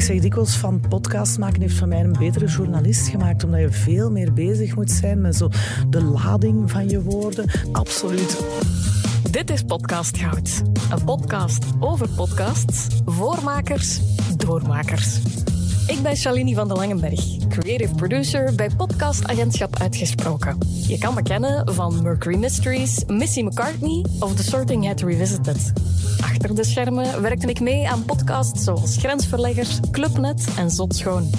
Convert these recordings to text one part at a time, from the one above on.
Ik zeg dikwijls van podcast maken heeft van mij een betere journalist gemaakt, omdat je veel meer bezig moet zijn met zo de lading van je woorden. Absoluut. Dit is Podcast Goud. Een podcast over podcasts, voormakers, doormakers. Ik ben Shalini van de Langenberg, creative producer bij podcastagentschap Uitgesproken. Je kan me kennen van Mercury Mysteries, Missy McCartney of The Sorting Hat Revisited. Achter de schermen werkte ik mee aan podcasts zoals Grensverleggers, Clubnet en Zot Schoon.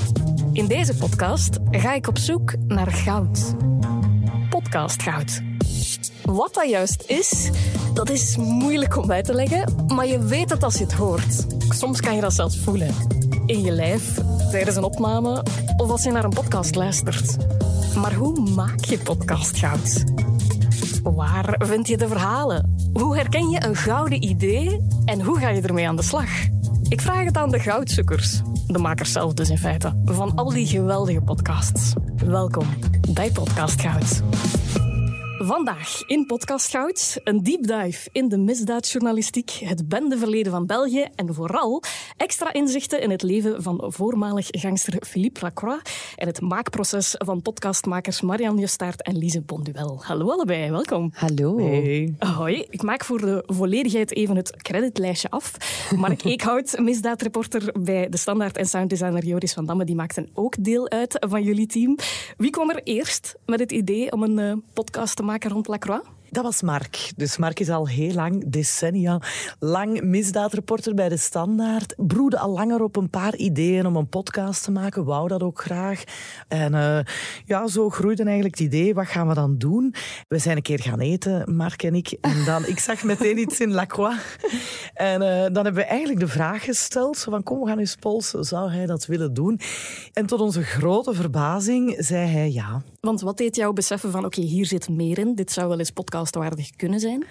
In deze podcast ga ik op zoek naar goud. Podcastgoud. Wat dat juist is, dat is moeilijk om uit te leggen, maar je weet het als je het hoort. Soms kan je dat zelfs voelen. In je lijf, tijdens een opname of als je naar een podcast luistert. Maar hoe maak je podcastgoud? Waar vind je de verhalen? Hoe herken je een gouden idee en hoe ga je ermee aan de slag? Ik vraag het aan de goudzoekers, de makers zelf dus in feite, van al die geweldige podcasts. Welkom bij Podcast Goud. Vandaag in Podcast Goud een deep dive in de misdaadjournalistiek, het bendeverleden van België en vooral extra inzichten in het leven van voormalig gangster Philippe Lacroix en het maakproces van podcastmakers Marianne Justaert en Lise Bonduel. Hallo allebei, welkom. Hallo. Hey. Hoi, ik maak voor de volledigheid even het creditlijstje af. Mark Eekhout, misdaadreporter bij De Standaard en sounddesigner Joris van Damme, die maakten ook deel uit van jullie team. Wie kwam er eerst met het idee om een uh, podcast te maken rond Lacroix? Dat was Mark. Dus Mark is al heel lang, decennia lang misdaadreporter bij De Standaard. Broedde al langer op een paar ideeën om een podcast te maken. Wou dat ook graag. En uh, ja, zo groeide eigenlijk het idee. Wat gaan we dan doen? We zijn een keer gaan eten, Mark en ik. En dan, ik zag meteen iets in Lacroix. En uh, dan hebben we eigenlijk de vraag gesteld. Van, kom, we gaan eens polsen. Zou hij dat willen doen? En tot onze grote verbazing zei hij ja. Want wat deed jou beseffen van, oké, hier zit meer in. Dit zou wel eens podcastwaardig kunnen zijn?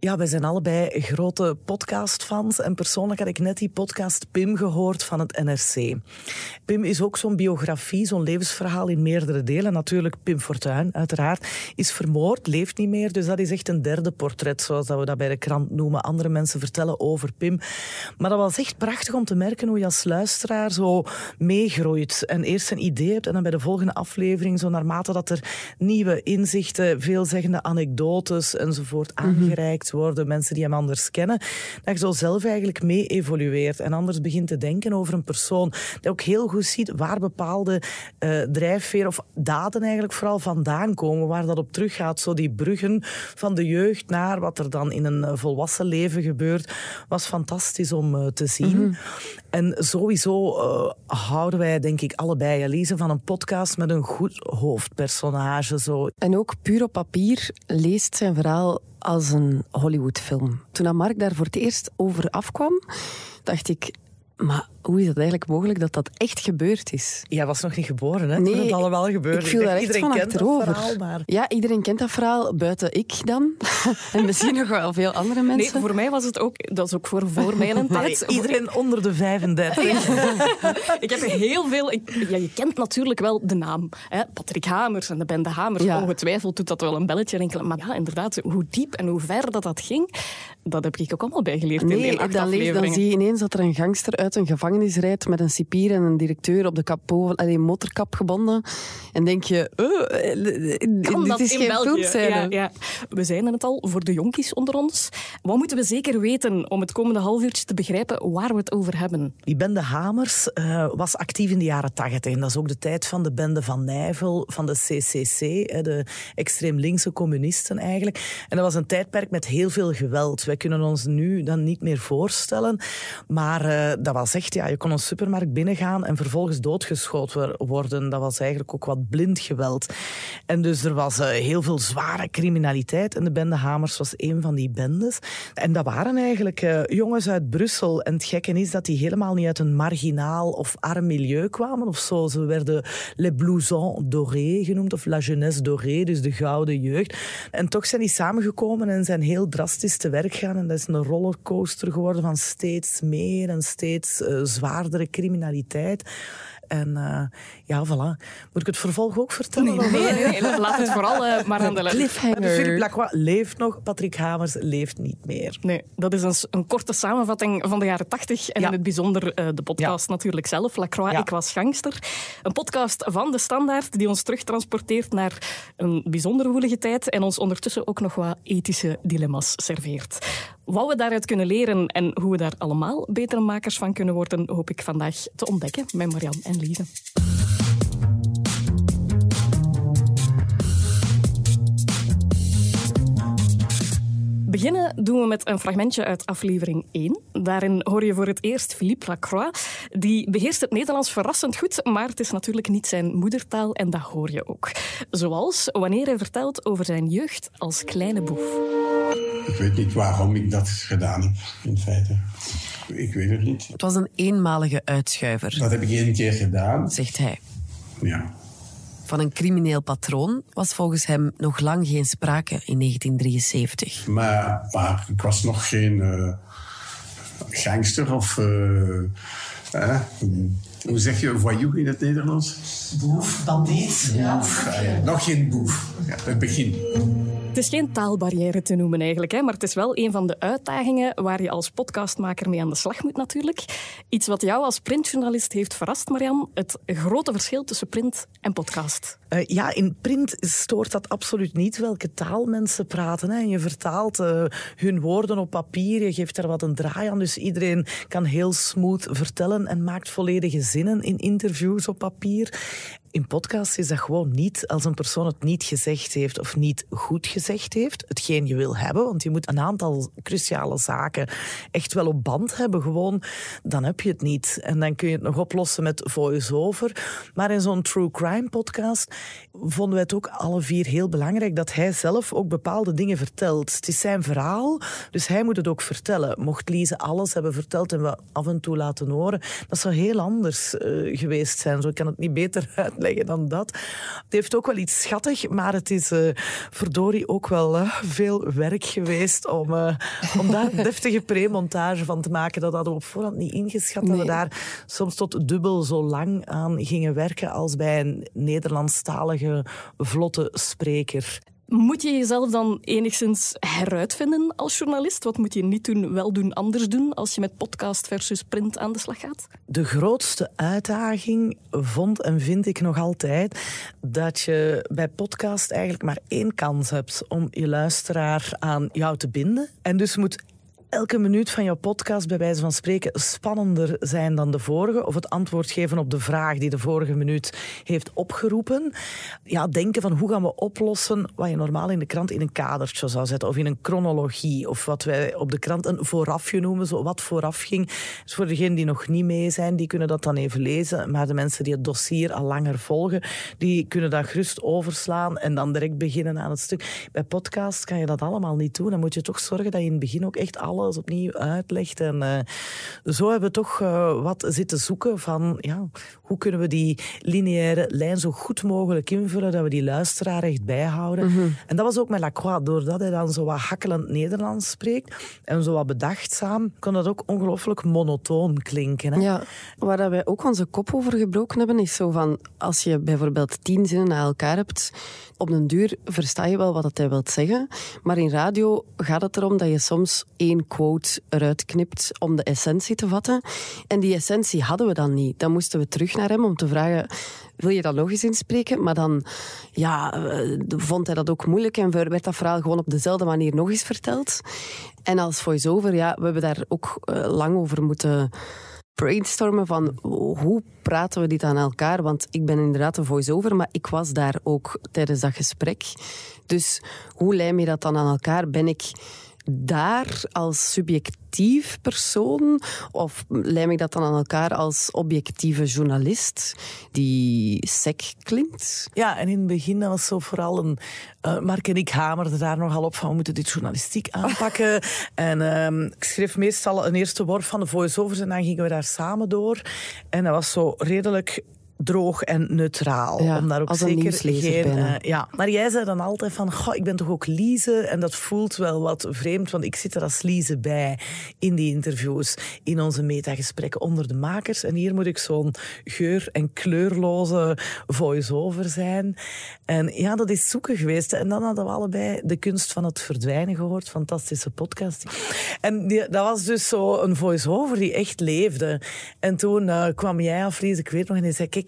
Ja, wij zijn allebei grote podcastfans. En persoonlijk had ik net die podcast Pim gehoord van het NRC. Pim is ook zo'n biografie, zo'n levensverhaal in meerdere delen. Natuurlijk, Pim Fortuyn, uiteraard, is vermoord, leeft niet meer. Dus dat is echt een derde portret, zoals dat we dat bij de krant noemen. Andere mensen vertellen over Pim. Maar dat was echt prachtig om te merken hoe je als luisteraar zo meegroeit. En eerst een idee hebt en dan bij de volgende aflevering, zo naarmate dat er nieuwe inzichten, veelzeggende anekdotes enzovoort aangereikt worden, mensen die hem anders kennen, dat je zo zelf eigenlijk mee evolueert en anders begint te denken over een persoon. Dat ook heel goed ziet waar bepaalde uh, drijfveer of daden eigenlijk vooral vandaan komen, waar dat op teruggaat. Zo die bruggen van de jeugd naar wat er dan in een volwassen leven gebeurt, was fantastisch om uh, te zien. -hmm. En sowieso uh, houden wij, denk ik, allebei, Elise, van een podcast met een goed hoofdpersonage. Zo. En ook puur op papier leest zijn verhaal als een Hollywoodfilm. Toen Mark daar voor het eerst over afkwam, dacht ik, maar hoe is het eigenlijk mogelijk dat dat echt gebeurd is? Jij was nog niet geboren, hè? Nee, toen het allemaal gebeurde. Ik viel daar echt iedereen van kent achterover. dat verhaal, maar... Ja, iedereen kent dat verhaal, buiten ik dan. en misschien nog wel veel andere Nee, mensen. voor mij was het ook, dat is ook voor, voor mij een Allee, tijd. iedereen onder de 35. ik heb heel veel. Ik, ja, je kent natuurlijk wel de naam. Hè? Patrick Hamers en de bende Hamers. Ja. Ongetwijfeld doet dat wel een belletje rinkelen. Maar ja, inderdaad, hoe diep en hoe ver dat, dat ging, dat heb ik ook allemaal bijgeleerd in Nee, die acht dan, lees, dan zie je ineens dat er een gangster uit een gevangenis rijdt met een cipier en een directeur op de kapot, allee, motorkap gebonden. En denk je, uh, Kan dit dat is in geen België? filmscène. Ja, ja. We zijn het al voor de jonkies onder ons. Wat moeten we zeker weten om het komende half uurtje te begrijpen waar we het over hebben? Die bende Hamers uh, was actief in de jaren tachtig. En dat is ook de tijd van de bende van Nijvel, van de CCC, de extreem linkse communisten eigenlijk. En dat was een tijdperk met heel veel geweld. Wij kunnen ons nu dan niet meer voorstellen. Maar uh, dat was echt, ja, je kon een supermarkt binnengaan en vervolgens doodgeschoten worden. Dat was eigenlijk ook wat blind geweld. En dus er was uh, heel veel zware criminaliteit. En de bende Hamers was een van die bendes. En dat waren eigenlijk uh, jongens uit Brussel. En het gekke is dat die helemaal niet uit een marginaal of arm milieu kwamen of zo. Ze werden les blousons dorés genoemd of la jeunesse dorée, dus de gouden jeugd. En toch zijn die samengekomen en zijn heel drastisch te werk gegaan. En dat is een rollercoaster geworden van steeds meer en steeds uh, zwaardere criminaliteit. En uh, ja, voilà. Moet ik het vervolg ook vertellen? Nee, nee, nee, nee. laat het vooral uh, maar aan de cliffhanger. Philippe Lacroix leeft nog, Patrick Hamers leeft niet meer. Nee, dat is een, een korte samenvatting van de jaren tachtig en Ja. in het bijzonder uh, de podcast Ja. natuurlijk zelf, Lacroix, Ja. Ik was gangster. Een podcast van De Standaard die ons terugtransporteert naar een bijzonder woelige tijd en ons ondertussen ook nog wat ethische dilemma's serveert. Wat we daaruit kunnen leren en hoe we daar allemaal betere makers van kunnen worden, hoop ik vandaag te ontdekken met Marianne en Lise. Beginnen doen we met een fragmentje uit aflevering 1. Daarin hoor je voor het eerst Philippe Lacroix. Die beheerst het Nederlands verrassend goed, maar het is natuurlijk niet zijn moedertaal en dat hoor je ook. Zoals wanneer hij vertelt over zijn jeugd als kleine boef. Ik weet niet waarom ik dat gedaan heb, in feite. Ik weet het niet. Het was een eenmalige uitschuiver, Dat heb ik één keer gedaan. zegt hij. Ja. Van een crimineel patroon was volgens hem nog lang geen sprake in 1973. Maar, maar ik was nog geen eh, gangster of... eh, hoe zeg je voyou in het Nederlands? Boef, bandiet. Boef. Ah, ja. Nog geen boef. Ja, het begin. Het is geen taalbarrière te noemen eigenlijk, hè, maar het is wel een van de uitdagingen waar je als podcastmaker mee aan de slag moet natuurlijk. Iets wat jou als printjournalist heeft verrast, Marian, het grote verschil tussen print en podcast. Eh, ja, in print stoort dat absoluut niet welke taal mensen praten. Hè. Je vertaalt eh, hun woorden op papier, je geeft er wat een draai aan. Dus iedereen kan heel smooth vertellen en maakt volledige in interviews op papier. In podcasts is dat gewoon niet als een persoon het niet gezegd heeft of niet goed gezegd heeft. Hetgeen je wil hebben, want je moet een aantal cruciale zaken echt wel op band hebben. Gewoon, dan heb je het niet. En dan kun je het nog oplossen met voice-over. Maar in zo'n true crime podcast vonden wij het ook alle vier heel belangrijk dat hij zelf ook bepaalde dingen vertelt. Het is zijn verhaal, dus hij moet het ook vertellen. Mocht Lise alles hebben verteld en we af en toe laten horen, dat zou heel anders eh, geweest zijn. Zo kan het niet beter uitleggen dan dat. Het heeft ook wel iets schattig, maar het is eh, verdorie ook wel eh, veel werk geweest om, eh, om daar een deftige premontage van te maken. Dat hadden we op voorhand niet ingeschat, dat we daar soms tot dubbel zo lang aan gingen werken als bij een Nederlandstalige vlotte spreker. Moet je jezelf dan enigszins heruitvinden als journalist? Wat moet je niet doen, wel doen, anders doen als je met podcast versus print aan de slag gaat? De grootste uitdaging vond en vind ik nog altijd dat je bij podcast eigenlijk maar één kans hebt om je luisteraar aan jou te binden. En dus moet elke minuut van jouw podcast bij wijze van spreken spannender zijn dan de vorige. Of het antwoord geven op de vraag die de vorige minuut heeft opgeroepen. Ja, denken van hoe gaan we oplossen wat je normaal in de krant in een kadertje zou zetten. Of in een chronologie. Of wat wij op de krant een voorafje noemen. Zo wat vooraf ging. Dus voor degenen die nog niet mee zijn, die kunnen dat dan even lezen. Maar de mensen die het dossier al langer volgen, die kunnen dat gerust overslaan en dan direct beginnen aan het stuk. Bij podcast kan je dat allemaal niet doen. Dan moet je toch zorgen dat je in het begin ook echt alles opnieuw uitlegt. En eh, zo hebben we toch eh, wat zitten zoeken van ja, hoe kunnen we die lineaire lijn zo goed mogelijk invullen dat we die luisteraar echt bijhouden. En dat was ook met Lacroix. Doordat hij dan zo wat hakkelend Nederlands spreekt en zo wat bedachtzaam, kon dat ook ongelooflijk monotoon klinken. Hè? Ja, waar dat wij ook onze kop over gebroken hebben, is zo van als je bijvoorbeeld tien zinnen na elkaar hebt, op den duur versta je wel wat hij wilt zeggen. Maar in radio gaat het erom dat je soms één quote eruit knipt om de essentie te vatten. En die essentie hadden we dan niet. Dan moesten we terug naar hem om te vragen. Wil je dat nog eens inspreken? Maar dan ja, eh, vond hij dat ook moeilijk en werd dat verhaal gewoon op dezelfde manier nog eens verteld. En als voice-over, ja, we hebben daar ook eh, lang over moeten brainstormen van hoe praten we dit aan elkaar? Want ik ben inderdaad een voice-over, maar ik was daar ook tijdens dat gesprek. Dus hoe lijm je dat dan aan elkaar? Ben ik daar als subjectief persoon of lijm ik dat dan aan elkaar als objectieve journalist die sec klinkt? Ja, en in het begin dat was zo vooral een... eh, Mark en ik hamerden daar nogal op van we moeten dit journalistiek aanpakken. en ehm, ik schreef meestal een eerste worp van de voice-overs en dan gingen we daar samen door. En dat was zo redelijk droog en neutraal. Ja, om daar ook zeker geen. eh, ja. Maar jij zei dan altijd van, goh, ik ben toch ook Lize. En dat voelt wel wat vreemd, want ik zit er als Lize bij in die interviews, in onze metagesprekken onder de makers. En hier moet ik zo'n geur- en kleurloze voice-over zijn. En ja, dat is zoeken geweest. En dan hadden we allebei de kunst van het verdwijnen gehoord. Fantastische podcast. En die, dat was dus zo een voice-over die echt leefde. En toen eh, kwam jij af, Lies, ik weet nog, en hij zei, kijk,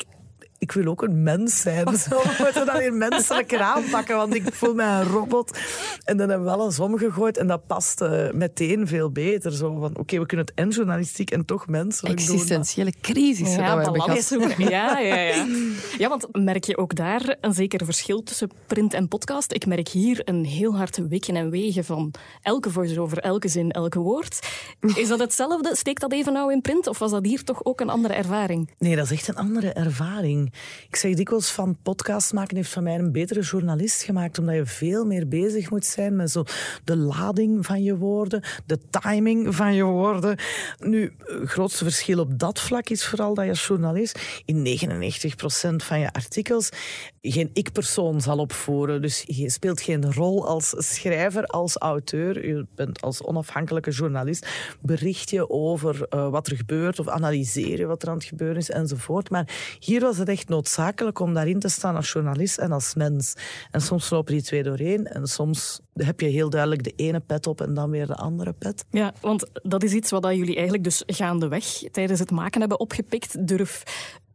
ik wil ook een mens zijn. Zo, we moeten dat weer menselijker aanpakken, want ik voel mij een robot. En dan hebben we alles omgegooid en dat paste meteen veel beter. Zo van, oké, we kunnen het en journalistiek en toch menselijk doen. Existentiële crisis dat we hebben balans. Ja, ja, ja. ja, want merk je ook daar een zeker verschil tussen print en podcast? Ik merk hier een heel hard wikken en wegen van elke voice-over, elke zin, elke woord. Is dat hetzelfde? Steekt dat even nauw in print? Of was dat hier toch ook een andere ervaring? Nee, dat is echt een andere ervaring. Ik zeg dikwijls van podcast maken heeft van mij een betere journalist gemaakt, omdat je veel meer bezig moet zijn met zo de lading van je woorden, de timing van je woorden. Nu, het grootste verschil op dat vlak is vooral dat je als journalist in 99% van je artikels geen ik-persoon zal opvoeren. Dus je speelt geen rol als schrijver, als auteur. Je bent als onafhankelijke journalist. Bericht je over eh, wat er gebeurt of analyseer je wat er aan het gebeuren is enzovoort. Maar hier was het echt noodzakelijk om daarin te staan als journalist en als mens. En soms lopen die twee doorheen en soms heb je heel duidelijk de ene pet op en dan weer de andere pet. Ja, want dat is iets wat jullie eigenlijk dus gaandeweg tijdens het maken hebben opgepikt. Durf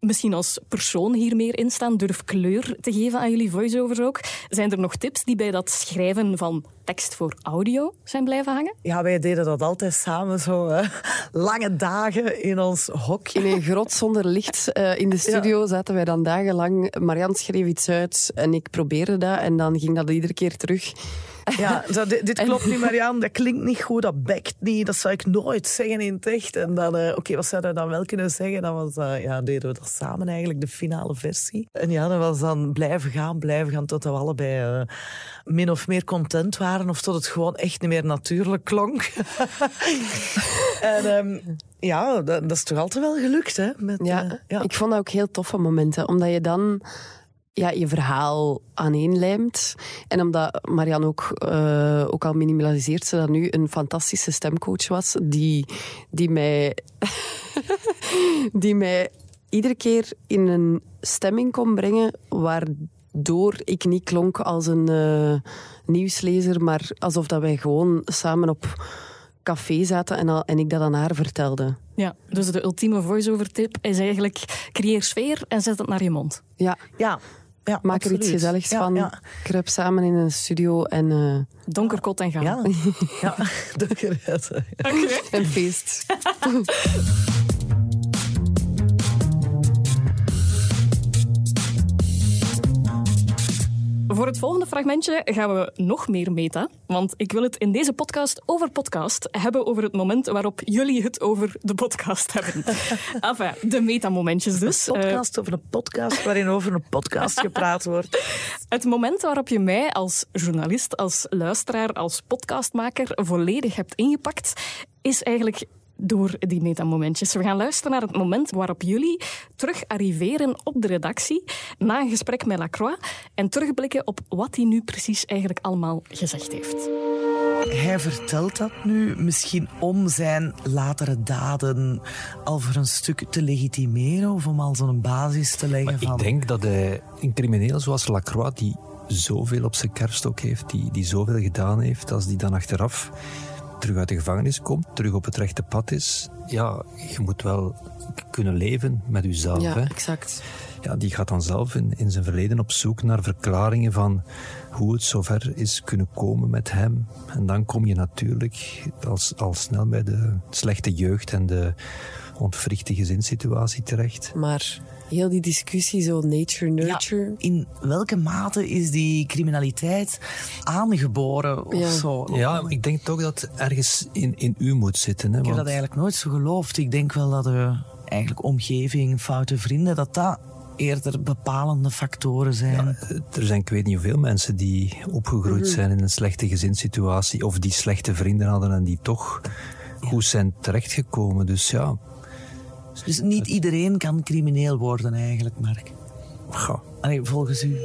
misschien als persoon hier meer in staan. Durf kleur te geven aan jullie voice-overs ook. Zijn er nog tips die bij dat schrijven van tekst voor audio zijn blijven hangen? Ja, wij deden dat altijd samen, zo hè. lange dagen in ons hokje. In een grot zonder licht eh, in de studio zaten wij dan dagenlang. Marianne schreef iets uit en ik probeerde dat. En dan ging dat iedere keer terug. Ja, zo, dit, dit klopt niet, Marianne. Dat klinkt niet goed, dat bekt niet. Dat zou ik nooit zeggen in het echt. En dan, eh, oké, wat zouden we dan wel kunnen zeggen? Dan was, eh, ja, deden we dat samen eigenlijk, de finale versie. En ja, dat was dan blijven gaan, blijven gaan, tot we allebei eh, min of meer content waren. Of tot het gewoon echt niet meer natuurlijk klonk. en ehm, ja, dat, dat is toch altijd wel gelukt, hè? Met, Ja, ja. ik vond dat ook heel toffe momenten. Omdat je dan ja, je verhaal aaneenlijmt. En omdat Marianne ook, eh, ook al minimaliseert ze dat nu een fantastische stemcoach was, die, die, mij, die mij iedere keer in een stemming kon brengen waardoor ik niet klonk als een eh, nieuwslezer, maar alsof dat wij gewoon samen op café zaten en, al, en ik dat aan haar vertelde. Ja, dus de ultieme voice-over tip is eigenlijk creëer sfeer en zet het naar je mond. Ja, ja, ja, maak er iets gezelligs Ja, van. Ja, Kruip samen in een studio en eh, Donker, kot en gaan. ja. ja. donkerheid. een feest. Voor het volgende fragmentje gaan we nog meer meta. Want ik wil het in deze podcast over podcast hebben over het moment waarop jullie het over de podcast hebben. enfin, de metamomentjes dus. Een Eh, podcast over een podcast waarin over een podcast gepraat wordt. het moment waarop je mij als journalist, als luisteraar, als podcastmaker volledig hebt ingepakt, is eigenlijk door die metamomentjes. We gaan luisteren naar het moment waarop jullie terug arriveren op de redactie na een gesprek met Lacroix en terugblikken op wat hij nu precies eigenlijk allemaal gezegd heeft. Hij vertelt dat nu misschien om zijn latere daden al voor een stuk te legitimeren of om al zo'n basis te leggen Maar van... ik denk dat hij, een crimineel zoals Lacroix, die zoveel op zijn kerststok heeft, die, die zoveel gedaan heeft, als die dan achteraf terug uit de gevangenis komt, terug op het rechte pad is, ja, je moet wel kunnen leven met jezelf. Ja, hè. exact. Ja, die gaat dan zelf in, in zijn verleden op zoek naar verklaringen van hoe het zover is kunnen komen met hem. En dan kom je natuurlijk al, al snel bij de slechte jeugd en de ontwrichte gezinssituatie terecht. Maar heel die discussie, zo nature-nurture. Ja, in welke mate is die criminaliteit aangeboren of Ja. zo? Ja, ik denk toch dat het ergens in, in u moet zitten. Hè, Ik heb dat eigenlijk nooit zo geloofd. Ik denk wel dat de eigenlijk omgeving, foute vrienden, dat dat eerder bepalende factoren zijn. Er zijn ik weet niet hoeveel mensen die opgegroeid zijn in een slechte gezinssituatie of die slechte vrienden hadden en die toch goed zijn terechtgekomen. Dus ja, Dus niet iedereen kan crimineel worden eigenlijk, Mark. Goh. Allee, volgens u.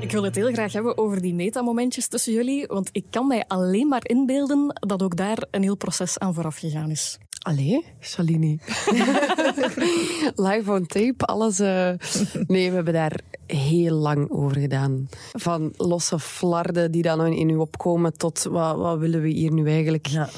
Ik wil het heel graag hebben over die metamomentjes tussen jullie, want ik kan mij alleen maar inbeelden dat ook daar een heel proces aan vooraf gegaan is. Allee, Shalini. Live on tape, alles. eh, Nee, we hebben daar heel lang over gedaan. Van losse flarden die dan in u opkomen tot wat, wat willen we hier nu eigenlijk Ja.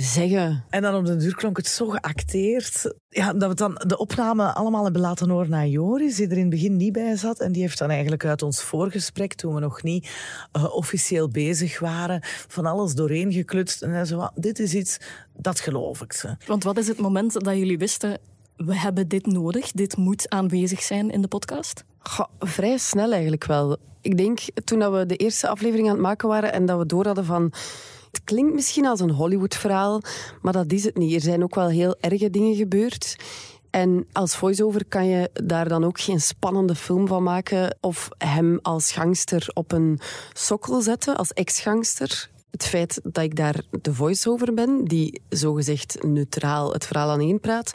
Zeggen. En dan op de duur klonk het zo geacteerd. Ja, dat we dan de opname allemaal hebben laten horen naar Joris, die er in het begin niet bij zat. En die heeft dan eigenlijk uit ons voorgesprek, toen we nog niet eh, officieel bezig waren, van alles doorheen geklutst. En hij zei, "Wa, dit is iets, dat geloof ik ze. Want wat is het moment dat jullie wisten, we hebben dit nodig, dit moet aanwezig zijn in de podcast? Goh, vrij snel eigenlijk wel. Ik denk toen dat we de eerste aflevering aan het maken waren en dat we door hadden van. Het klinkt misschien als een Hollywood-verhaal, maar dat is het niet. Er zijn ook wel heel erge dingen gebeurd. En als voice-over kan je daar dan ook geen spannende film van maken of hem als gangster op een sokkel zetten, als ex-gangster. Het feit dat ik daar de voice-over ben, die zogezegd neutraal het verhaal aan praat,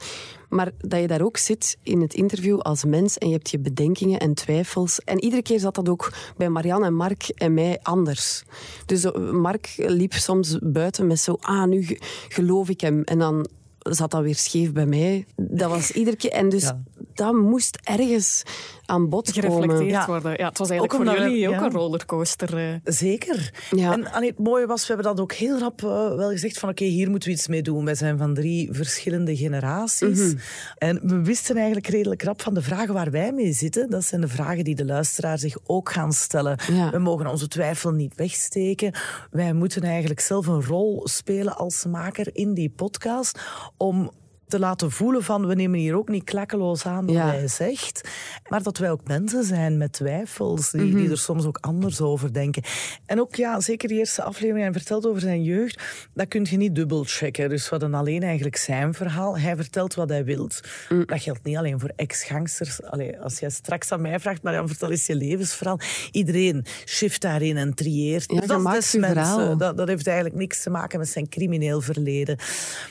maar dat je daar ook zit in het interview als mens en je hebt je bedenkingen en twijfels. En iedere keer zat dat ook bij Marianne en Mark en mij anders. Dus eh, Mark liep soms buiten met zo, ah, nu ge- geloof ik hem. En dan zat dat weer scheef bij mij. Dat was iedere keer... En dus. Dat moest ergens aan bod komen. Gereflecteerd Ja. worden. Ja, het was eigenlijk Ook voor jullie ook een rollercoaster. eh. Zeker. Ja. En allee, het mooie was, we hebben dat ook heel rap eh, wel gezegd van oké, hier moeten we iets mee doen. Wij zijn van drie verschillende generaties. Mhm. En we wisten eigenlijk redelijk rap van de vragen waar wij mee zitten. Dat zijn de vragen die de luisteraar zich ook gaan stellen. Ja. We mogen onze twijfel niet wegsteken. Wij moeten eigenlijk zelf een rol spelen als maker in die podcast om te laten voelen van we nemen hier ook niet klakkeloos aan wat Ja. hij zegt, maar dat wij ook mensen zijn met twijfels die, Mhm. die er soms ook anders over denken. En ook ja, zeker die eerste aflevering, hij vertelt over zijn jeugd, dat kun je niet dubbel checken. Dus we hadden alleen eigenlijk zijn verhaal. Hij vertelt wat hij wilt. Mm. Dat geldt niet alleen voor ex-gangsters. Als jij straks aan mij vraagt, maar dan vertel eens je levensverhaal. Iedereen shift daarin en trieert. Ja, Dus dat, is mensen. Dat, dat heeft eigenlijk niks te maken met zijn crimineel verleden.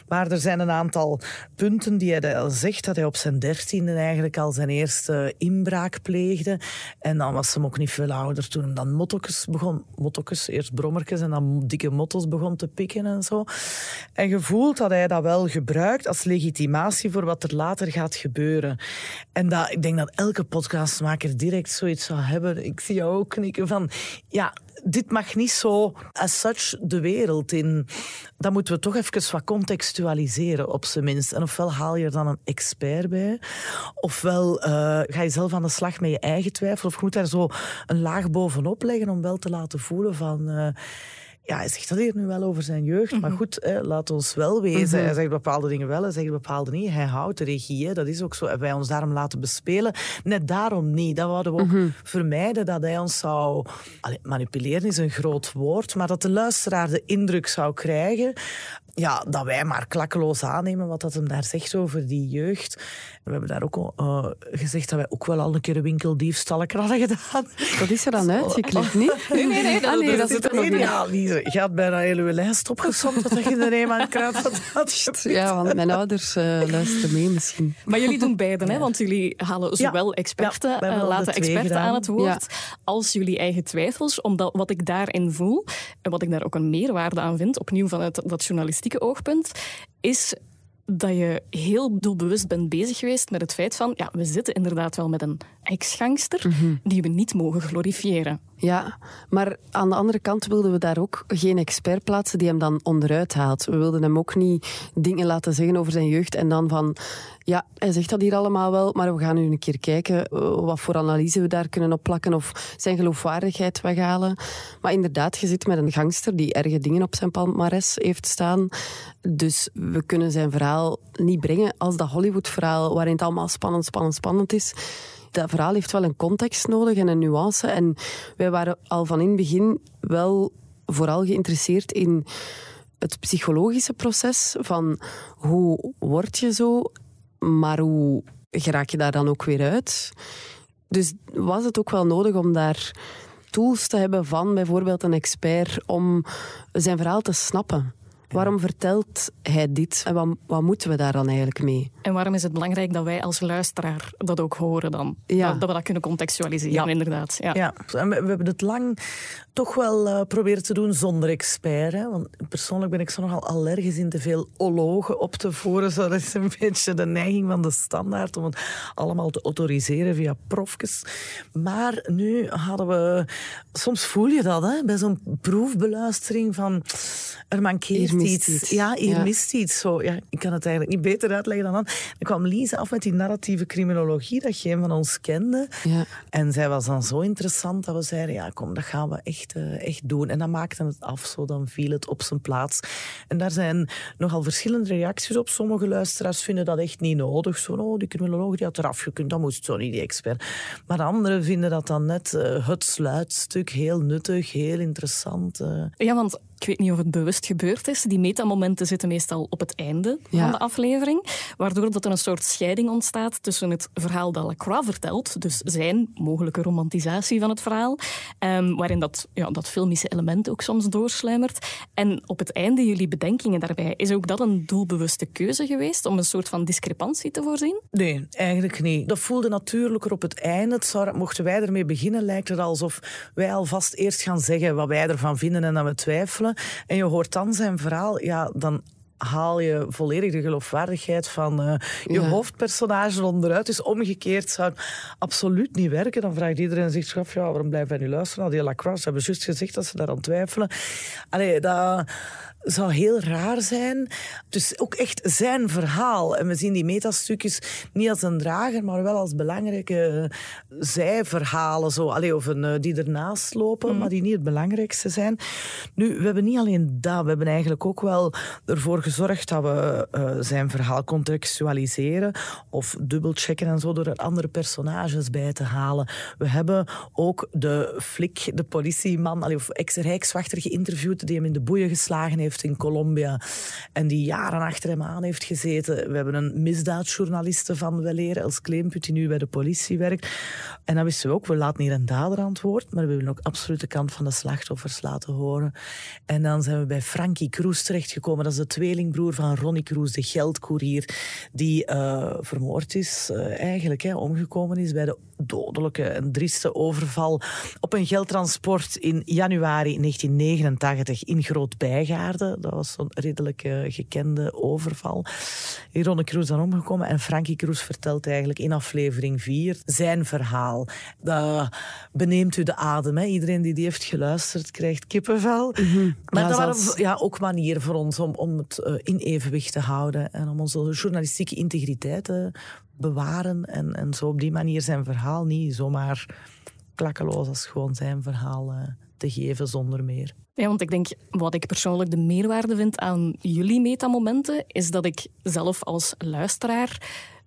Maar er zijn een aantal punten die hij al zegt, dat hij op zijn dertiende eigenlijk al zijn eerste inbraak pleegde. En dan was hij ook niet veel ouder toen hij dan mottokes begon, mottokes, eerst brommertjes en dan dikke mottos begon te pikken en zo. En gevoeld dat hij dat wel gebruikt als legitimatie voor wat er later gaat gebeuren. En dat, ik denk dat elke podcastmaker direct zoiets zou hebben. Ik zie jou ook knikken van, ja, dit mag niet zo as such de wereld in. Dan moeten we toch even wat contextualiseren, op zijn minst. En ofwel haal je er dan een expert bij, ofwel eh, ga je zelf aan de slag met je eigen twijfel, of je moet daar zo een laag bovenop leggen om wel te laten voelen van... eh, ja, hij zegt dat hier nu wel over zijn jeugd, maar goed, hè, laat ons wel wezen. Hij zegt bepaalde dingen wel, hij zegt bepaalde niet. Hij houdt de regie, hè, dat is ook zo. En wij ons daarom laten bespelen. Net daarom niet. Dat wouden we ook vermijden, dat hij ons zou... Allee, manipuleren is een groot woord, maar dat de luisteraar de indruk zou krijgen ja, dat wij maar klakkeloos aannemen wat dat hem daar zegt over die jeugd. We hebben daar ook eh, gezegd dat wij ook wel al een keer een winkeldiefstallen hadden gedaan. Dat is er dan uitgeklikt, niet? Nee, nee, nee. Ah, nee, dat zit er nog in. Ja, Lise, je had bijna een hele lijst opgesomd dat je er een aan kruid had. had Ja, want mijn ouders eh, luisteren mee misschien. Maar jullie doen beide, hè? want jullie halen zowel experten, Ja, hebben eh, laten experten gedaan. aan het woord, als jullie eigen twijfels. Omdat wat ik daarin voel, en wat ik daar ook een meerwaarde aan vind, opnieuw vanuit dat journalistieke oogpunt, is dat je heel doelbewust bent bezig geweest met het feit van, ja, we zitten inderdaad wel met een ex-gangster die we niet mogen glorifiëren. Ja, maar aan de andere kant wilden we daar ook geen expert plaatsen die hem dan onderuit haalt. We wilden hem ook niet dingen laten zeggen over zijn jeugd en dan van, ja, hij zegt dat hier allemaal wel, maar we gaan nu een keer kijken eh, wat voor analyse we daar kunnen opplakken of zijn geloofwaardigheid weghalen. Maar inderdaad, je zit met een gangster die erge dingen op zijn palmares heeft staan. Dus we kunnen zijn verhaal niet brengen als dat Hollywood-verhaal waarin het allemaal spannend, spannend, spannend is dat verhaal heeft wel een context nodig en een nuance. En wij waren al van in het begin wel vooral geïnteresseerd in het psychologische proces van hoe word je zo, maar hoe geraak je daar dan ook weer uit. Dus was het ook wel nodig om daar tools te hebben van bijvoorbeeld een expert om zijn verhaal te snappen. Waarom vertelt hij dit en wat, wat moeten we daar dan eigenlijk mee? En waarom is het belangrijk dat wij als luisteraar dat ook horen dan? Ja. Dat, dat we dat kunnen contextualiseren, Ja. inderdaad. Ja. Ja, en we, we hebben het lang toch wel eh, proberen te doen zonder expert. Hè? Want persoonlijk ben ik zo nogal allergisch in te veel ologen op te voeren. Zo, dat is een beetje de neiging van de standaard om het allemaal te autoriseren via profjes. Maar nu hadden we... Soms voel je dat hè? bij zo'n proefbeluistering van... Er mankeert iets. iets. Ja, hier Ja. mist iets. Zo, ja, ik kan het eigenlijk niet beter uitleggen dan dan. Dan kwam Lise af met die narratieve criminologie dat geen van ons kende. Ja. En zij was dan zo interessant dat we zeiden, ja kom, dat gaan we echt, eh, echt doen. En dan maakte het af, zo dan viel het op zijn plaats. En daar zijn nogal verschillende reacties op. Sommige luisteraars vinden dat echt niet nodig. Zo, oh, die criminoloog die had eraf gekund, dat moest zo niet, die expert. Maar anderen vinden dat dan net eh, het sluitstuk heel nuttig, heel interessant. eh. Ja, want ik weet niet of het bewust gebeurd is. Die metamomenten zitten meestal op het einde Ja. van de aflevering. Waardoor dat er een soort scheiding ontstaat tussen het verhaal dat Lacroix vertelt, dus zijn mogelijke romantisatie van het verhaal, ehm, waarin dat, ja, dat filmische element ook soms doorsluimert. En op het einde jullie bedenkingen daarbij. Is ook dat een doelbewuste keuze geweest om een soort van discrepantie te voorzien? Nee, eigenlijk niet. Dat voelde natuurlijker op het einde. Het zou, mochten wij ermee beginnen, lijkt het alsof wij alvast eerst gaan zeggen wat wij ervan vinden en dat we twijfelen. En je hoort dan zijn verhaal, ja, dan haal je volledig de geloofwaardigheid van eh, je Ja. hoofdpersonage onderuit. Dus omgekeerd zou het absoluut niet werken. Dan vraagt iedereen zich af, ja, waarom blijven wij nu luisteren naar die Lacroix? Ze hebben juist gezegd dat ze daaraan twijfelen. Allee, dat zou heel raar zijn. Dus ook echt zijn verhaal. En we zien die metastukjes niet als een drager, maar wel als belangrijke eh, zijverhalen. Zo. Allee, of een, eh, die ernaast lopen, maar die niet het belangrijkste zijn. Nu, we hebben niet alleen dat. We hebben eigenlijk ook wel ervoor gezorgd dat we eh, zijn verhaal contextualiseren of dubbelchecken en zo door er andere personages bij te halen. We hebben ook de flik, de politieman, allee, of ex-rijkswachter geïnterviewd die hem in de boeien geslagen heeft in Colombia en die jaren achter hem aan heeft gezeten. We hebben een misdaadjournaliste van Weleer, Els Kleemput, die nu bij de politie werkt. En dan wisten we ook, we laten hier een dader aan het woord, maar we willen ook absoluut de kant van de slachtoffers laten horen. En dan zijn we bij Frankie Kroes terechtgekomen. Dat is de tweelingbroer van Ronnie Kroes, de geldkoerier, die eh, vermoord is, eh, eigenlijk, hè, omgekomen is bij de dodelijke en drieste overval op een geldtransport in januari 1989 in Groot-Bijgaarde. Dat was zo'n redelijk eh, gekende overval. Hier Ronnie Kroes dan omgekomen en Frankie Kroes vertelt eigenlijk in aflevering 4 zijn verhaal. Beneemt u de adem. Hè. Iedereen die die heeft geluisterd krijgt kippenvel. Maar Ja, dat waren zelfs- ja, ook manieren voor ons om, om het eh, in evenwicht te houden en om onze journalistieke integriteit te bewaren. En, en zo op die manier zijn verhaal niet zomaar klakkeloos als gewoon zijn verhaal eh, te geven zonder meer. Ja, want ik denk, wat ik persoonlijk de meerwaarde vind aan jullie metamomenten, is dat ik zelf als luisteraar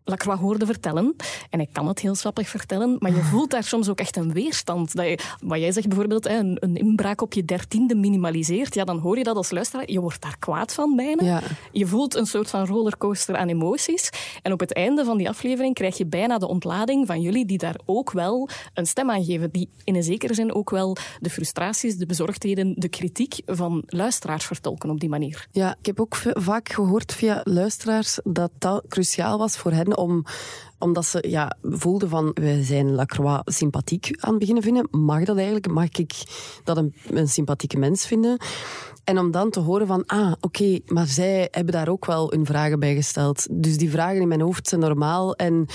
Lacroix hoorde vertellen. En ik kan het heel swappig vertellen, maar je voelt daar soms ook echt een weerstand. Dat je, wat jij zegt bijvoorbeeld, een, een inbraak op je dertiende minimaliseert, ja, dan hoor je dat als luisteraar. Je wordt daar kwaad van bijna. Ja. Je voelt een soort van rollercoaster aan emoties. En op het einde van die aflevering krijg je bijna de ontlading van jullie die daar ook wel een stem aan geven. Die in een zekere zin ook wel de frustraties, de bezorgdheden, de kritiek van luisteraars vertolken op die manier. Ja, ik heb ook vaak gehoord via luisteraars dat dat cruciaal was voor hen om omdat ze ja, voelden van, wij zijn Lacroix sympathiek aan het beginnen vinden. Mag dat eigenlijk? Mag ik dat een, een sympathieke mens vinden? En om dan te horen van, ah, oké, maar zij hebben daar ook wel hun vragen bij gesteld. Dus die vragen in mijn hoofd zijn normaal. En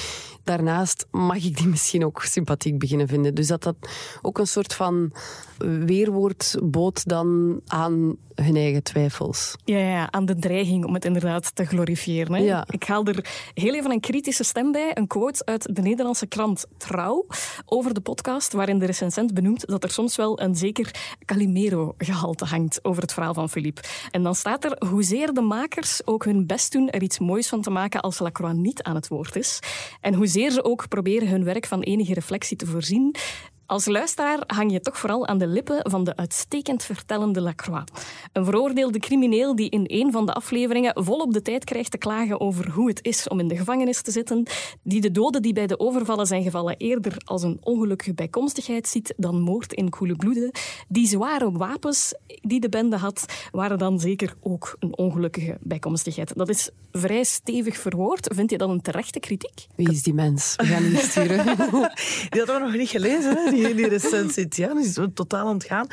daarnaast mag ik die misschien ook sympathiek beginnen vinden. Dus dat dat ook een soort van weerwoord bood dan aan hun eigen twijfels. Ja, ja, aan de dreiging om het inderdaad te glorifiëren. Hè. Ja. Ik haal er heel even een kritische stem bij. Een quote uit de Nederlandse krant Trouw over de podcast, waarin de recensent benoemt dat er soms wel een zeker Calimero-gehalte hangt over het verhaal van Philippe. En dan staat er, hoezeer de makers ook hun best doen er iets moois van te maken als Lacroix niet aan het woord is. En hoezeer ze ook proberen hun werk van enige reflectie te voorzien, Als luisteraar hang je toch vooral aan de lippen van de uitstekend vertellende Lacroix. Een veroordeelde crimineel die in een van de afleveringen volop de tijd krijgt te klagen over hoe het is om in de gevangenis te zitten, die de doden die bij de overvallen zijn gevallen eerder als een ongelukkige bijkomstigheid ziet dan moord in koele bloeden. Die zware wapens die de bende had, waren dan zeker ook een ongelukkige bijkomstigheid. Dat is vrij stevig verwoord. Vind je dat een terechte kritiek? Wie is die mens? We gaan die sturen. Die hadden we nog niet gelezen, hè? Die, die recensie. Ja, die is totaal ontgaan.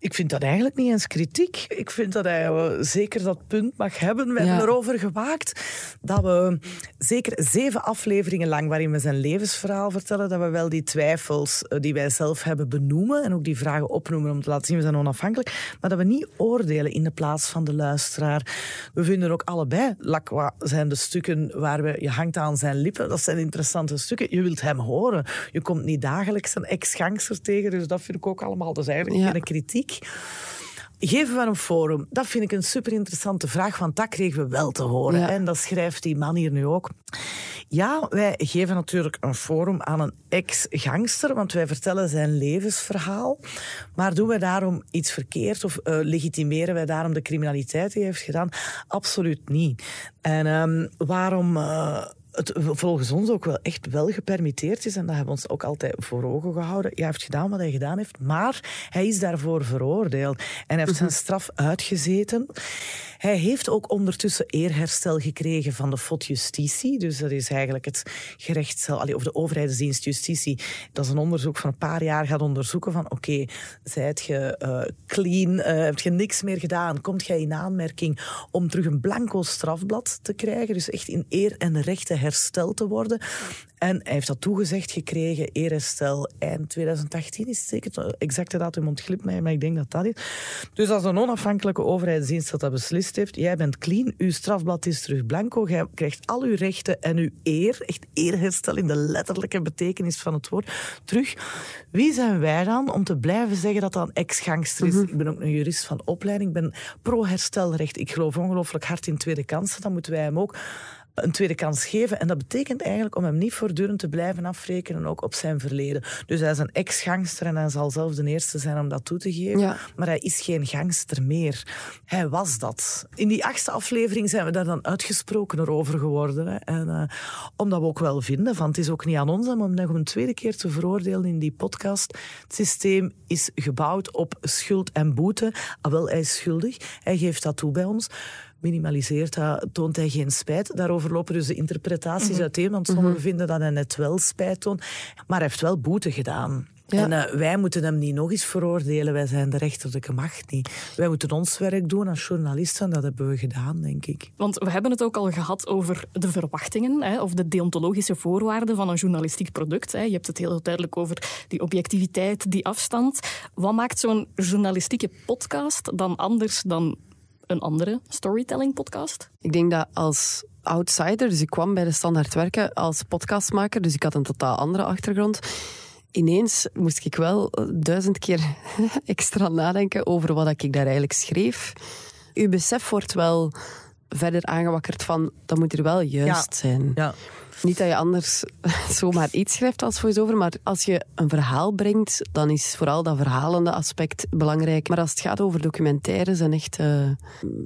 Ik vind dat eigenlijk niet eens kritiek. Ik vind dat hij zeker dat punt mag hebben. We Ja. hebben erover gewaakt dat we zeker zeven afleveringen lang, waarin we zijn levensverhaal vertellen, dat we wel die twijfels eh, die wij zelf hebben benoemen en ook die vragen opnoemen om te laten zien we zijn onafhankelijk, maar dat we niet oordelen in de plaats van de luisteraar. We vinden ook allebei, Lacroix zijn de stukken waar we, je hangt aan zijn lippen, dat zijn interessante stukken. Je wilt hem horen. Je komt niet dagelijks een ex-gangster tegen, dus dat vind ik ook allemaal. Dat is eigenlijk Ja. geen kritiek. Geven we een forum? Dat vind ik een super interessante vraag, want dat kregen we wel te horen. Ja. En dat schrijft die man hier nu ook. Ja, wij geven natuurlijk een forum aan een ex-gangster, want wij vertellen zijn levensverhaal. Maar doen wij daarom iets verkeerd of eh, legitimeren wij daarom de criminaliteit die hij heeft gedaan? Absoluut niet. En ehm, waarom. eh, het volgens ons ook wel echt wel gepermitteerd is. En dat hebben we ons ook altijd voor ogen gehouden. Hij heeft gedaan wat hij gedaan heeft, maar hij is daarvoor veroordeeld. En heeft zijn straf uitgezeten. Hij heeft ook ondertussen eerherstel gekregen van de FOD Justitie. Dus dat is eigenlijk het gerechtscel, of de overheidsdienst Justitie. Dat is een onderzoek van een paar jaar gaat onderzoeken van oké, zijt je eh, clean, eh, heb je niks meer gedaan, komt jij in aanmerking om terug een blanco strafblad te krijgen, dus echt in eer en rechten hersteld te worden. En hij heeft dat toegezegd gekregen, eerherstel eind 2018 is het zeker, de exacte datum ontglipt mij, maar ik denk dat dat is. Dus als een onafhankelijke overheidsdienst dat dat beslist heeft, jij bent clean, uw strafblad is terug blanco, jij krijgt al uw rechten en uw eer, echt eerherstel in de letterlijke betekenis van het woord, terug. Wie zijn wij dan om te blijven zeggen dat dat een ex-gangster is? Ik ben ook een jurist van opleiding, ik ben pro-herstelrecht. Ik geloof ongelooflijk hard in tweede kansen, dan moeten wij hem ook een tweede kans geven. En dat betekent eigenlijk om hem niet voortdurend te blijven afrekenen, ook op zijn verleden. Dus hij is een ex-gangster en hij zal zelf de eerste zijn om dat toe te geven. Ja. Maar hij is geen gangster meer. Hij was dat. In die achtste aflevering zijn we daar dan uitgesprokener over geworden. Hè. En, eh, omdat we ook wel vinden, van het is ook niet aan ons om hem nog een tweede keer te veroordelen in die podcast. Het systeem is gebouwd op schuld en boete. Ah, wel, hij is schuldig. Hij geeft dat toe bij ons minimaliseert dat, toont hij geen spijt. Daarover lopen dus de interpretaties uiteen, want sommigen vinden dat hij net wel spijt toont. Maar hij heeft wel boete gedaan. Ja. En eh, wij moeten hem niet nog eens veroordelen. Wij zijn de rechterlijke macht niet. Wij moeten ons werk doen als journalisten. En dat hebben we gedaan, denk ik. Want we hebben het ook al gehad over de verwachtingen hè, of de deontologische voorwaarden van een journalistiek product. Hè. Je hebt het heel duidelijk over die objectiviteit, die afstand. Wat maakt zo'n journalistieke podcast dan anders dan een andere storytelling podcast? Ik denk dat als outsider, dus ik kwam bij de standaard werken als podcastmaker, dus ik had een totaal andere achtergrond. Ineens moest ik wel duizend keer extra nadenken over wat ik daar eigenlijk schreef. Uw besef wordt wel verder aangewakkerd van, dat moet er wel juist zijn. Ja. Niet dat je anders zomaar iets schrijft als voice-over, maar als je een verhaal brengt, dan is vooral dat verhalende aspect belangrijk. Maar als het gaat over documentaires en echt eh,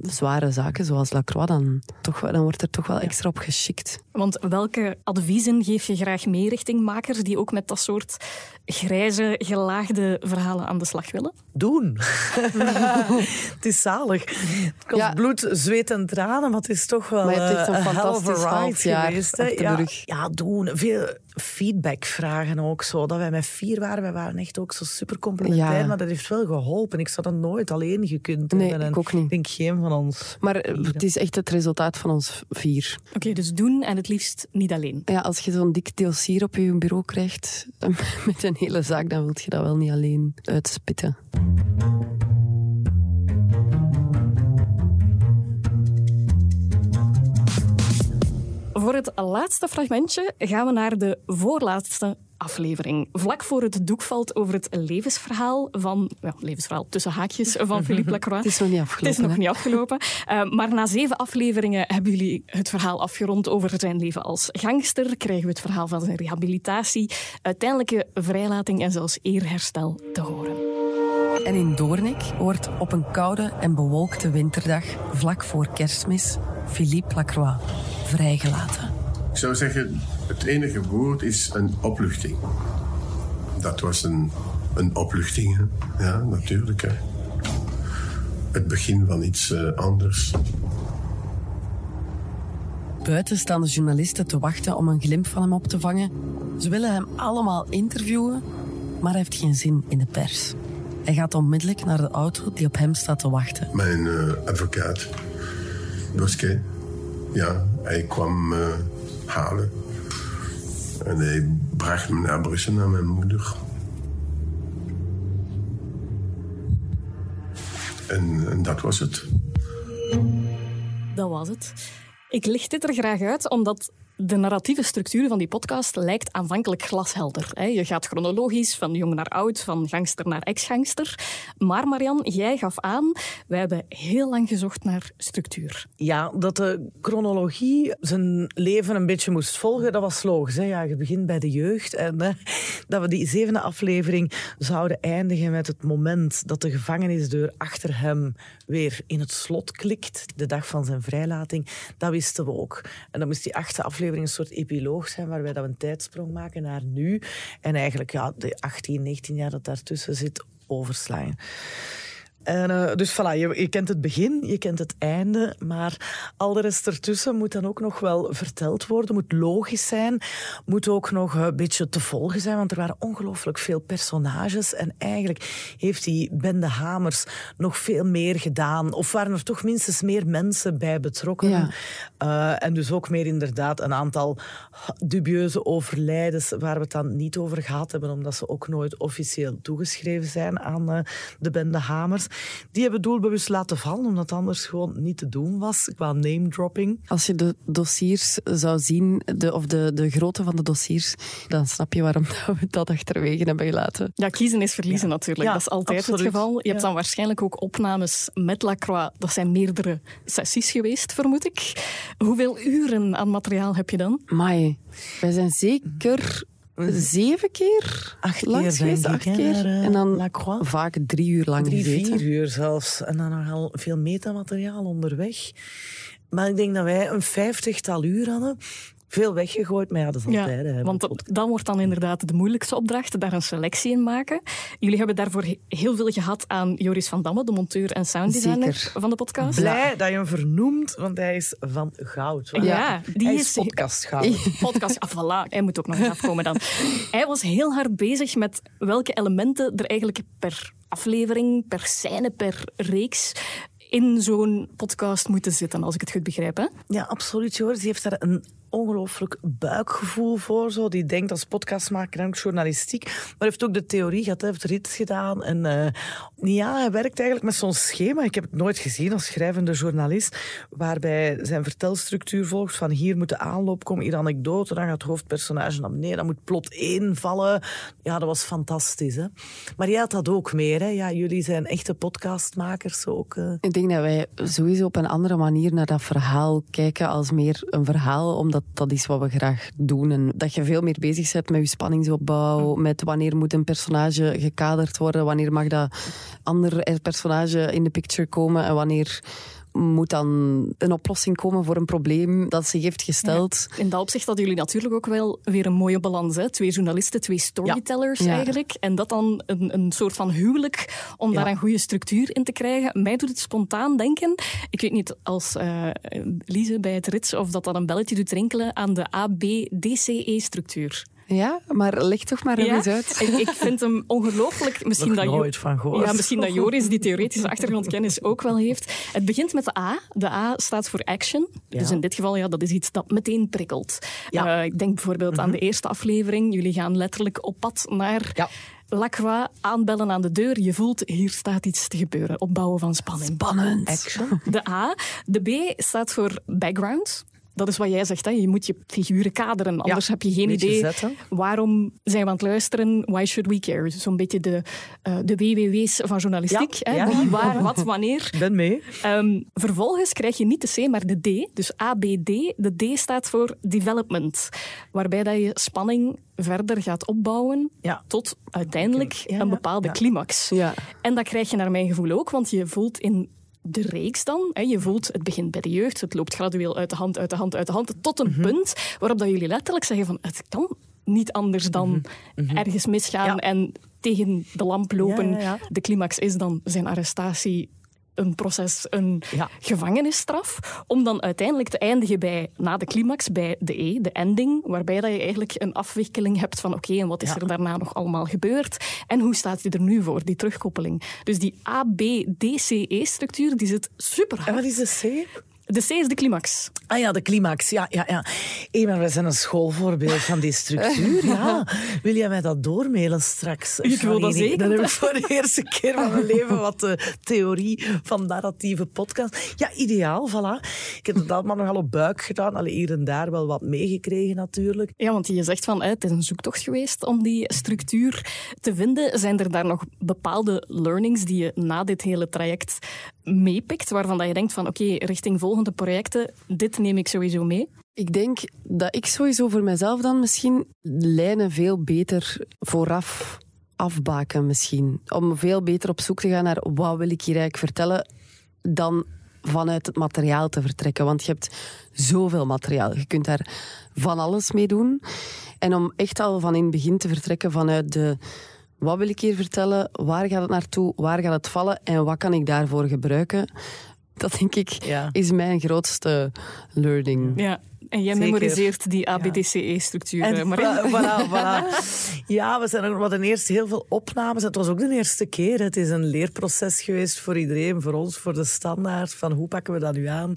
zware zaken, zoals Lacroix, dan, toch, dan wordt er toch wel extra op geschikt. Want welke adviezen geef je graag mee richting makers die ook met dat soort grijze, gelaagde verhalen aan de slag willen? Doen. het is zalig. Het kost Ja. bloed, zweet en tranen, maar het is toch wel Maar je hebt echt een eh, a fantastisch ride half jaar geweest. de Ja, doen. Veel feedback vragen ook zo. Dat wij met vier waren, wij waren echt ook zo super complementair, Ja. maar dat heeft wel geholpen. Ik zou dat nooit alleen gekund Nee, hebben. En ik ook niet. Ik denk geen van ons. Maar het is echt het resultaat van ons vier. Oké, dus doen en het liefst niet alleen. Ja, als je zo'n dik dossier op je bureau krijgt met een hele zaak, dan wil je dat wel niet alleen uitspitten. Voor het laatste fragmentje gaan we naar de voorlaatste aflevering. Vlak voor het doek valt over het levensverhaal van... Ja, levensverhaal tussen haakjes van Philippe Lacroix. Het is nog niet afgelopen. Het is nog hè? niet afgelopen. Uh, maar na zeven afleveringen hebben jullie het verhaal afgerond over zijn leven als gangster. Krijgen we het verhaal van zijn rehabilitatie, uiteindelijke vrijlating en zelfs eerherstel te horen. En in Doornik wordt op een koude en bewolkte winterdag, vlak voor kerstmis, Philippe Lacroix vrijgelaten. Ik zou zeggen, het enige woord is een opluchting. Dat was een, een opluchting, hè? ja, natuurlijk. Hè. Het begin van iets uh, anders. Buiten staan de journalisten te wachten om een glimp van hem op te vangen. Ze willen hem allemaal interviewen, maar hij heeft geen zin in de pers. Hij gaat onmiddellijk naar de auto die op hem staat te wachten. Mijn uh, advocaat, Bosquet, ja, hij kwam uh, halen. En hij bracht me naar Brussel, naar mijn moeder. En, en dat was het. Dat was het. Ik licht dit er graag uit, omdat de narratieve structuur van die podcast lijkt aanvankelijk glashelder. Je gaat chronologisch van jong naar oud, van gangster naar ex-gangster. Maar Marian, jij gaf aan, wij hebben heel lang gezocht naar structuur. Ja, dat de chronologie zijn leven een beetje moest volgen, dat was logisch. Ja, je begint bij de jeugd. En dat we die zevende aflevering zouden eindigen met het moment dat de gevangenisdeur achter hem weer in het slot klikt, de dag van zijn vrijlating, dat wisten we ook. En dan moest die achtste aflevering een soort epiloog zijn waarbij dat we een tijdsprong maken naar nu. En eigenlijk ja, de 18, 19 jaar dat daartussen zit, overslaan. En, uh, dus voilà, je, je, kent het begin, je kent het einde, maar al de rest ertussen moet dan ook nog wel verteld worden, moet logisch zijn, moet ook nog een beetje te volgen zijn, want er waren ongelooflijk veel personages en eigenlijk heeft die Bende Hamers nog veel meer gedaan, of waren er toch minstens meer mensen bij betrokken. Ja. Uh, en dus ook meer inderdaad een aantal dubieuze overlijdens waar we het dan niet over gehad hebben, omdat ze ook nooit officieel toegeschreven zijn aan uh, de Bende Hamers. Die hebben doelbewust laten vallen, omdat het anders gewoon niet te doen was qua name dropping. Als je de dossiers zou zien, de, of de, de grootte van de dossiers, dan snap je waarom we dat achterwege hebben gelaten. Ja, kiezen is verliezen ja. natuurlijk. Ja, dat is altijd absoluut. het geval. Je hebt dan waarschijnlijk ook opnames met Lacroix. Dat zijn meerdere sessies geweest, vermoed ik. Hoeveel uren aan materiaal heb je dan? Mai, wij zijn zeker zeven keer Acht langs keer, geweest, acht keer. en dan vaak drie uur lang Drie, gezeten. vier uur zelfs. En dan nogal veel metamateriaal onderweg. Maar ik denk dat wij een vijftigtal uur hadden. Veel weggegooid, maar ja, dat is altijd. hè, want dat, dat wordt dan inderdaad de moeilijkste opdracht, daar een selectie in maken. Jullie hebben daarvoor he- heel veel gehad aan Joris van Damme, de monteur en sounddesigner Zeker. van de podcast. Blij dat je hem vernoemt, want hij is van goud. Ja, die hij is- is podcast goud. podcast. Ah, voilà, hij moet ook nog eens afkomen dan. Hij was heel hard bezig met welke elementen er eigenlijk per aflevering, per scène, per reeks in zo'n podcast moeten zitten, als ik het goed begrijp. Hè? Ja, absoluut. Joris die heeft daar een ongelooflijk buikgevoel voor. Zo. Die denkt als podcastmaker en ook journalistiek. Maar hij heeft ook de theorie gehad, hij heeft rit gedaan. En eh, ja, hij werkt eigenlijk met zo'n schema. Ik heb het nooit gezien als schrijvende journalist. Waarbij zijn vertelstructuur volgt van hier moet de aanloop komen, hier anekdote, dan gaat het hoofdpersonage naar beneden, dan moet plot één vallen. Ja, dat was fantastisch. Hè? Maar jij had dat ook meer. Hè? Ja, jullie zijn echte podcastmakers ook. eh. Ik denk dat wij sowieso op een andere manier naar dat verhaal kijken als meer een verhaal, omdat dat is wat we graag doen. En dat je veel meer bezig bent met je spanningsopbouw, met wanneer moet een personage gekaderd worden, wanneer mag dat ander personage in de picture komen en wanneer moet dan een oplossing komen voor een probleem dat zich heeft gesteld. In dat opzicht hadden jullie natuurlijk ook wel weer een mooie balans. Hè? Twee journalisten, twee storytellers Ja. eigenlijk. En dat dan een, een soort van huwelijk om daar een goede structuur in te krijgen. Mij doet het spontaan denken. Ik weet niet als eh Lise bij het rits of dat dan een belletje doet rinkelen aan de ABDCE-structuur. Ja, maar leg toch maar Ja, eens uit. ik, ik vind hem ongelooflijk. Misschien Nog dat Jo- nooit van gehoord. Ja, misschien dat Joris die theoretische achtergrondkennis ook wel heeft. Het begint met de A. De A staat voor action. Ja. Dus in dit geval, ja, dat is iets dat meteen prikkelt. Ja. Mhm. Eh, ik denk bijvoorbeeld aan de eerste aflevering. Jullie gaan letterlijk op pad naar Ja. Lacroix, aanbellen aan de deur. Je voelt, hier staat iets te gebeuren. Opbouwen van spanning. Spannend. Action. De A. De B staat voor background. Dat is wat jij zegt. Hè. Je moet je figuren kaderen, anders heb je geen idee zetten. waarom zijn we aan het luisteren. Why should we care? Zo'n beetje de, eh, de WWW's van journalistiek. Ja, hè. ja. Wie, waar, wat, wanneer. Ben mee. Ehm, vervolgens krijg je niet de C, maar de D. Dus ABD. De D staat voor development. Waarbij dat je spanning verder gaat opbouwen tot uiteindelijk een bepaalde ja. climax. Ja. En dat krijg je naar mijn gevoel ook, want je voelt in de reeks dan, hè, je voelt het begint bij de jeugd, het loopt gradueel uit de hand, uit de hand, uit de hand, tot Mhm. een punt waarop dat jullie letterlijk zeggen van het kan niet anders dan ergens misgaan Mhm. Ja. en tegen de lamp lopen. Ja, ja, ja. De climax is dan zijn arrestatie, een proces, een Ja. gevangenisstraf, om dan uiteindelijk te eindigen bij, na de climax, bij de E, de ending, waarbij dat je eigenlijk een afwikkeling hebt van oké, en wat is Ja. er daarna nog allemaal gebeurd en hoe staat die er nu voor, die terugkoppeling. Dus die A, B, D, C, E-structuur, die zit super En hard. wat is de C? De C is de climax. Ah ja, de climax. Ja, ja, ja. Hé, maar wij zijn een schoolvoorbeeld van die structuur. Ja. Wil jij mij dat doormailen straks? Ik wil dat zeker. Dan heb ik voor de eerste keer van mijn leven wat de theorie van narratieve podcast. Ja, ideaal, voilà. Ik heb het allemaal nogal op buik gedaan. Allee, hier en daar wel wat meegekregen natuurlijk. Ja, want je zegt van het is een zoektocht geweest om die structuur te vinden. Zijn er daar nog bepaalde learnings die je na dit hele traject meepikt, waarvan dat je denkt van oké, richting volgende projecten, dit neem ik sowieso mee? Ik denk dat ik sowieso voor mezelf dan misschien lijnen veel beter vooraf afbaken misschien. Om veel beter op zoek te gaan naar wat wil ik hier eigenlijk vertellen dan vanuit het materiaal te vertrekken. Want je hebt zoveel materiaal. Je kunt daar van alles mee doen. En om echt al van in het begin te vertrekken vanuit de... Wat wil ik hier vertellen? Waar gaat het naartoe? Waar gaat het vallen? En wat kan ik daarvoor gebruiken? Dat denk ik Ja. is mijn grootste learning. Ja. En jij Zeker. memoriseert die ABDCE-structuur, En Marie. voilà, voilà, voilà. Ja, we zijn we hadden eerst heel veel opnames. Het was ook de eerste keer. Het is een leerproces geweest voor iedereen, voor ons, voor de standaard. Van hoe pakken we dat nu aan?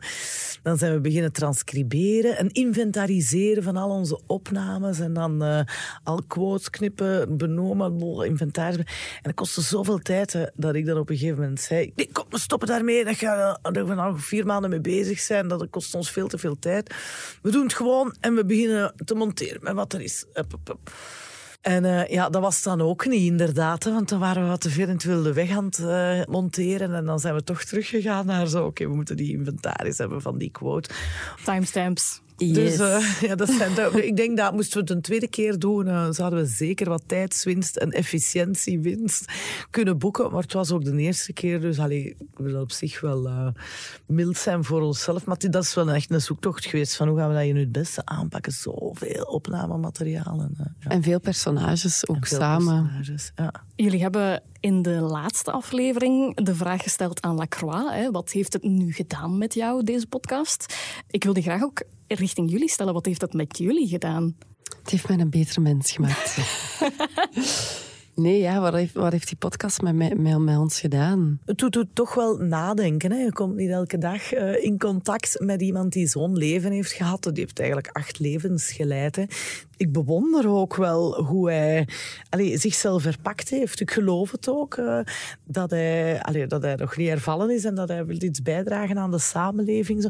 Dan zijn we beginnen transcriberen en inventariseren van al onze opnames. En dan eh, al quotes knippen, benoemen, inventaris. En dat kostte zoveel tijd hè, dat ik dan op een gegeven moment zei... Nee, kom, we stoppen daarmee. Dat gaan we nog vier maanden mee bezig zijn. Dat kost ons veel te veel tijd. We doen het gewoon en we beginnen te monteren met wat er is. En eh, ja, dat was dan ook niet, inderdaad. Want dan waren we wat te veel in het wilde weg aan het eh, monteren. En dan zijn we toch teruggegaan naar zo... Oké, we moeten die inventaris hebben van die quote. Timestamps. Dus eh, ja, dat zijn ik denk dat moesten we het een tweede keer doen, eh, zouden we zeker wat tijdswinst en efficiëntiewinst kunnen boeken. Maar het was ook de eerste keer, dus allee, ik wil op zich wel eh, mild zijn voor onszelf. Maar dat is wel echt een zoektocht geweest van hoe gaan we dat hier nu het beste aanpakken. Zoveel opnamematerialen. eh, ja. En veel personages ook Veel samen. personages, Ja. Jullie hebben in de laatste aflevering de vraag gesteld aan Lacroix. Hè, wat heeft het nu gedaan met jou, deze podcast? Ik wil die graag ook richting jullie stellen. Wat heeft het met jullie gedaan? Het heeft mij een betere mens gemaakt. nee, ja, wat heeft, die podcast met, met, met ons gedaan? Het doet, toch wel nadenken. Hè. Je komt niet elke dag eh, in contact met iemand die zo'n leven heeft gehad. Die heeft eigenlijk acht levens geleid. Ik bewonder ook wel hoe hij zichzelf verpakt heeft. Ik geloof het ook, eh, dat, hij, dat hij nog niet hervallen is en dat hij wil iets bijdragen aan de samenleving. Zo.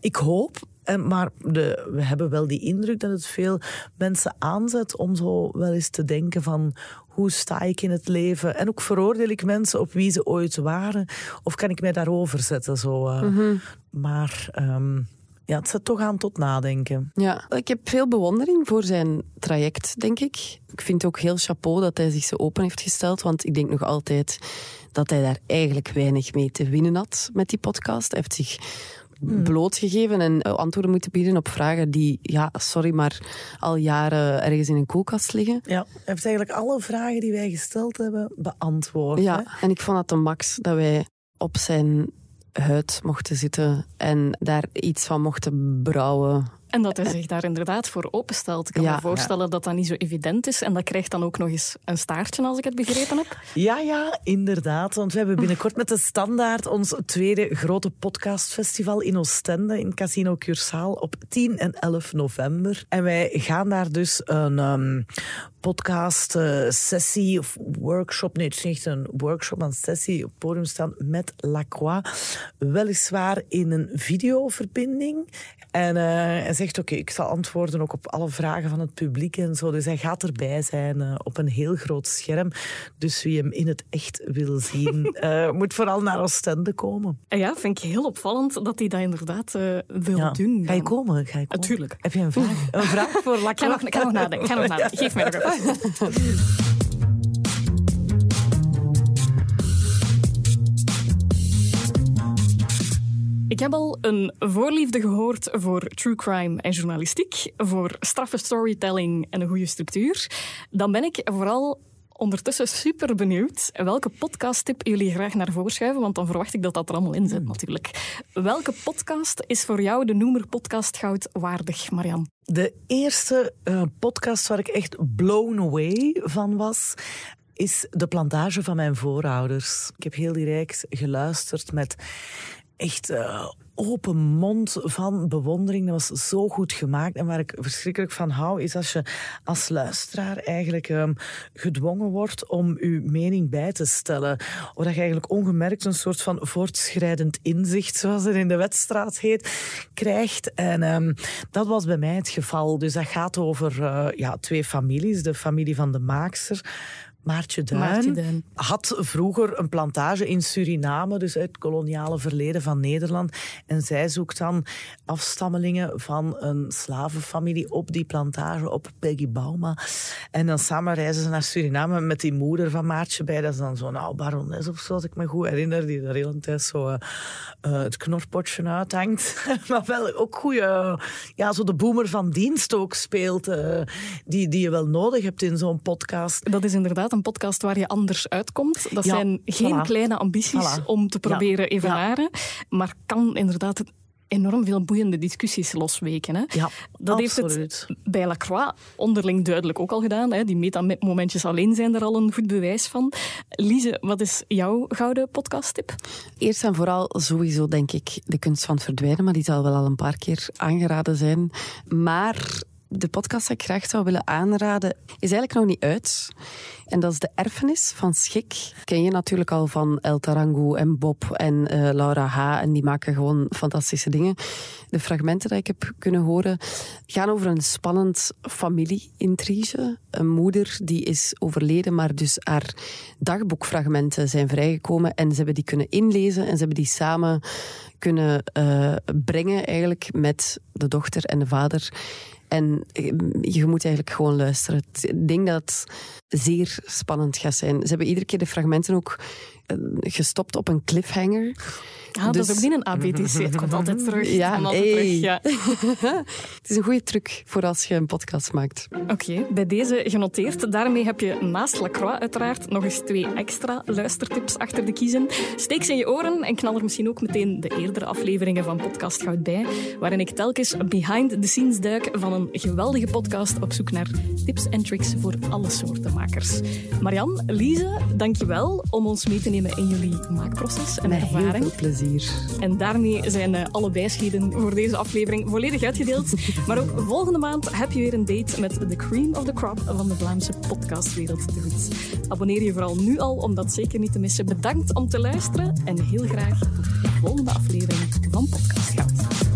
Ik hoop en, maar de, we hebben wel die indruk dat het veel mensen aanzet om zo wel eens te denken van hoe sta ik in het leven? En ook veroordeel ik mensen op wie ze ooit waren? Of kan ik mij daarover zetten? Zo, eh. Maar ehm, ja, het zet toch aan tot nadenken. Ja, ik heb veel bewondering voor zijn traject, denk ik. Ik vind ook heel chapeau dat hij zich zo open heeft gesteld, want ik denk nog altijd dat hij daar eigenlijk weinig mee te winnen had met die podcast. Hij heeft zich blootgegeven en eh, antwoorden moeten bieden op vragen die, ja, sorry, maar al jaren ergens in een koelkast liggen. Ja, hij heeft eigenlijk alle vragen die wij gesteld hebben beantwoord. hè. Ja, en ik vond dat de max dat wij op zijn huid mochten zitten en daar iets van mochten brouwen En dat hij zich daar inderdaad voor openstelt. Ik kan Ja. me voorstellen dat dat niet zo evident is. En dat krijgt dan ook nog eens een staartje, als ik het begrepen heb. Ja, ja, inderdaad. Want we hebben binnenkort met de Standaard ons tweede grote podcastfestival in Oostende, in Casino Cursaal, op 10 en 11 november. En wij gaan daar dus een ehm, podcast-sessie of workshop, nee, het is niet een workshop, maar een sessie op podium staan met Lacroix. Weliswaar in een videoverbinding. En eh, hij zegt, oké, ik zal antwoorden ook op alle vragen van het publiek en zo. Dus hij gaat erbij zijn eh, op een heel groot scherm. Dus wie hem in het echt wil zien, eh, moet vooral naar Oostende komen. En ja, vind ik heel opvallend dat hij dat inderdaad eh, wil Ja. doen. Ga je komen? Ga je komen? Natuurlijk. Heb je een vraag, een vraag voor Ik ga Lacroix? nog, ik ga nog nadenken. Ik ga nog nadenken. Geef mij nog even. Ik heb al een voorliefde gehoord voor true crime en journalistiek, voor straffe storytelling en een goede structuur. Dan ben ik vooral ondertussen super benieuwd welke podcasttip jullie graag naar voren schuiven, want dan verwacht ik dat dat er allemaal in zit natuurlijk. Welke podcast is voor jou de noemer podcast goud waardig, Marian? De eerste eh, podcast waar ik echt blown away van was, is de plantage van mijn voorouders. Ik heb heel direct geluisterd met echt eh, open mond van bewondering. Dat was zo goed gemaakt. En waar ik verschrikkelijk van hou, is als je als luisteraar eigenlijk ehm, gedwongen wordt om je mening bij te stellen. Of dat je eigenlijk ongemerkt een soort van voortschrijdend inzicht, zoals het in de wedstraat heet, krijgt. En ehm, dat was bij mij het geval. Dus dat gaat over eh, ja, twee families. De familie van de maakster. Maartje Duin, Maartje Duin. had vroeger een plantage in Suriname, dus uit het koloniale verleden van Nederland. En zij zoekt dan afstammelingen van een slavenfamilie op die plantage, op Peggy Bauma. En dan samen reizen ze naar Suriname met die moeder van Maartje bij. Dat is dan zo'n oude barones of zo, als ik me goed herinner, die er de hele tijd zo eh, eh, het knorpotje uithangt. maar wel ook goede, ja, zo de boomer van dienst ook speelt, eh, die, die je wel nodig hebt in zo'n podcast. Dat is inderdaad een podcast waar je anders uitkomt. Dat Ja, zijn geen voilà. kleine ambities Voilà. om te proberen ja. evenaren, maar kan inderdaad enorm veel boeiende discussies losweken. Hè? Ja, dat heeft het bij Lacroix onderling duidelijk ook al gedaan. Hè? Die metamomentjes alleen zijn er al een goed bewijs van. Lise, wat is jouw gouden podcasttip? Eerst en vooral sowieso denk ik de kunst van het verdwijnen, maar die zal wel al een paar keer aangeraden zijn. Maar de podcast die ik graag zou willen aanraden is eigenlijk nog niet uit. En dat is De Erfenis van Schik. Ken je natuurlijk al van El Tarango en Bob en eh, Laura H. En die maken gewoon fantastische dingen. De fragmenten die ik heb kunnen horen gaan over een spannend familie-intrige. Een moeder die is overleden, maar dus haar dagboekfragmenten zijn vrijgekomen. En ze hebben die kunnen inlezen en ze hebben die samen kunnen eh, brengen eigenlijk met de dochter en de vader. En eh, je moet eigenlijk gewoon luisteren. Ik denk dat het zeer spannend gaat zijn. Ze hebben iedere keer de fragmenten ook gestopt op een cliffhanger. Ah, Dat Dus- is ook niet een ABTC. Het komt altijd terug. Het Ja, komt altijd hey. terug, ja. Het is een goede truc voor als je een podcast maakt. Oké, bij deze genoteerd. Daarmee heb je naast Lacroix uiteraard nog eens twee extra luistertips achter de kiezen. Steek ze in je oren en knal er misschien ook meteen de eerdere afleveringen van Podcast Goud bij, waarin ik telkens behind the scenes duik van een geweldige podcast op zoek naar tips en tricks voor alle soorten makers. Marian, Lise, dankjewel om ons mee te nemen in jullie maakproces en ervaring. Heel veel plezier. En daarmee zijn eh, alle bijschieden voor deze aflevering volledig uitgedeeld. maar ook volgende maand heb je weer een date met de cream of the crop van de Vlaamse podcastwereld goed. Abonneer je vooral nu al om dat zeker niet te missen. Bedankt om te luisteren en heel graag tot de volgende aflevering van Podcast Goud.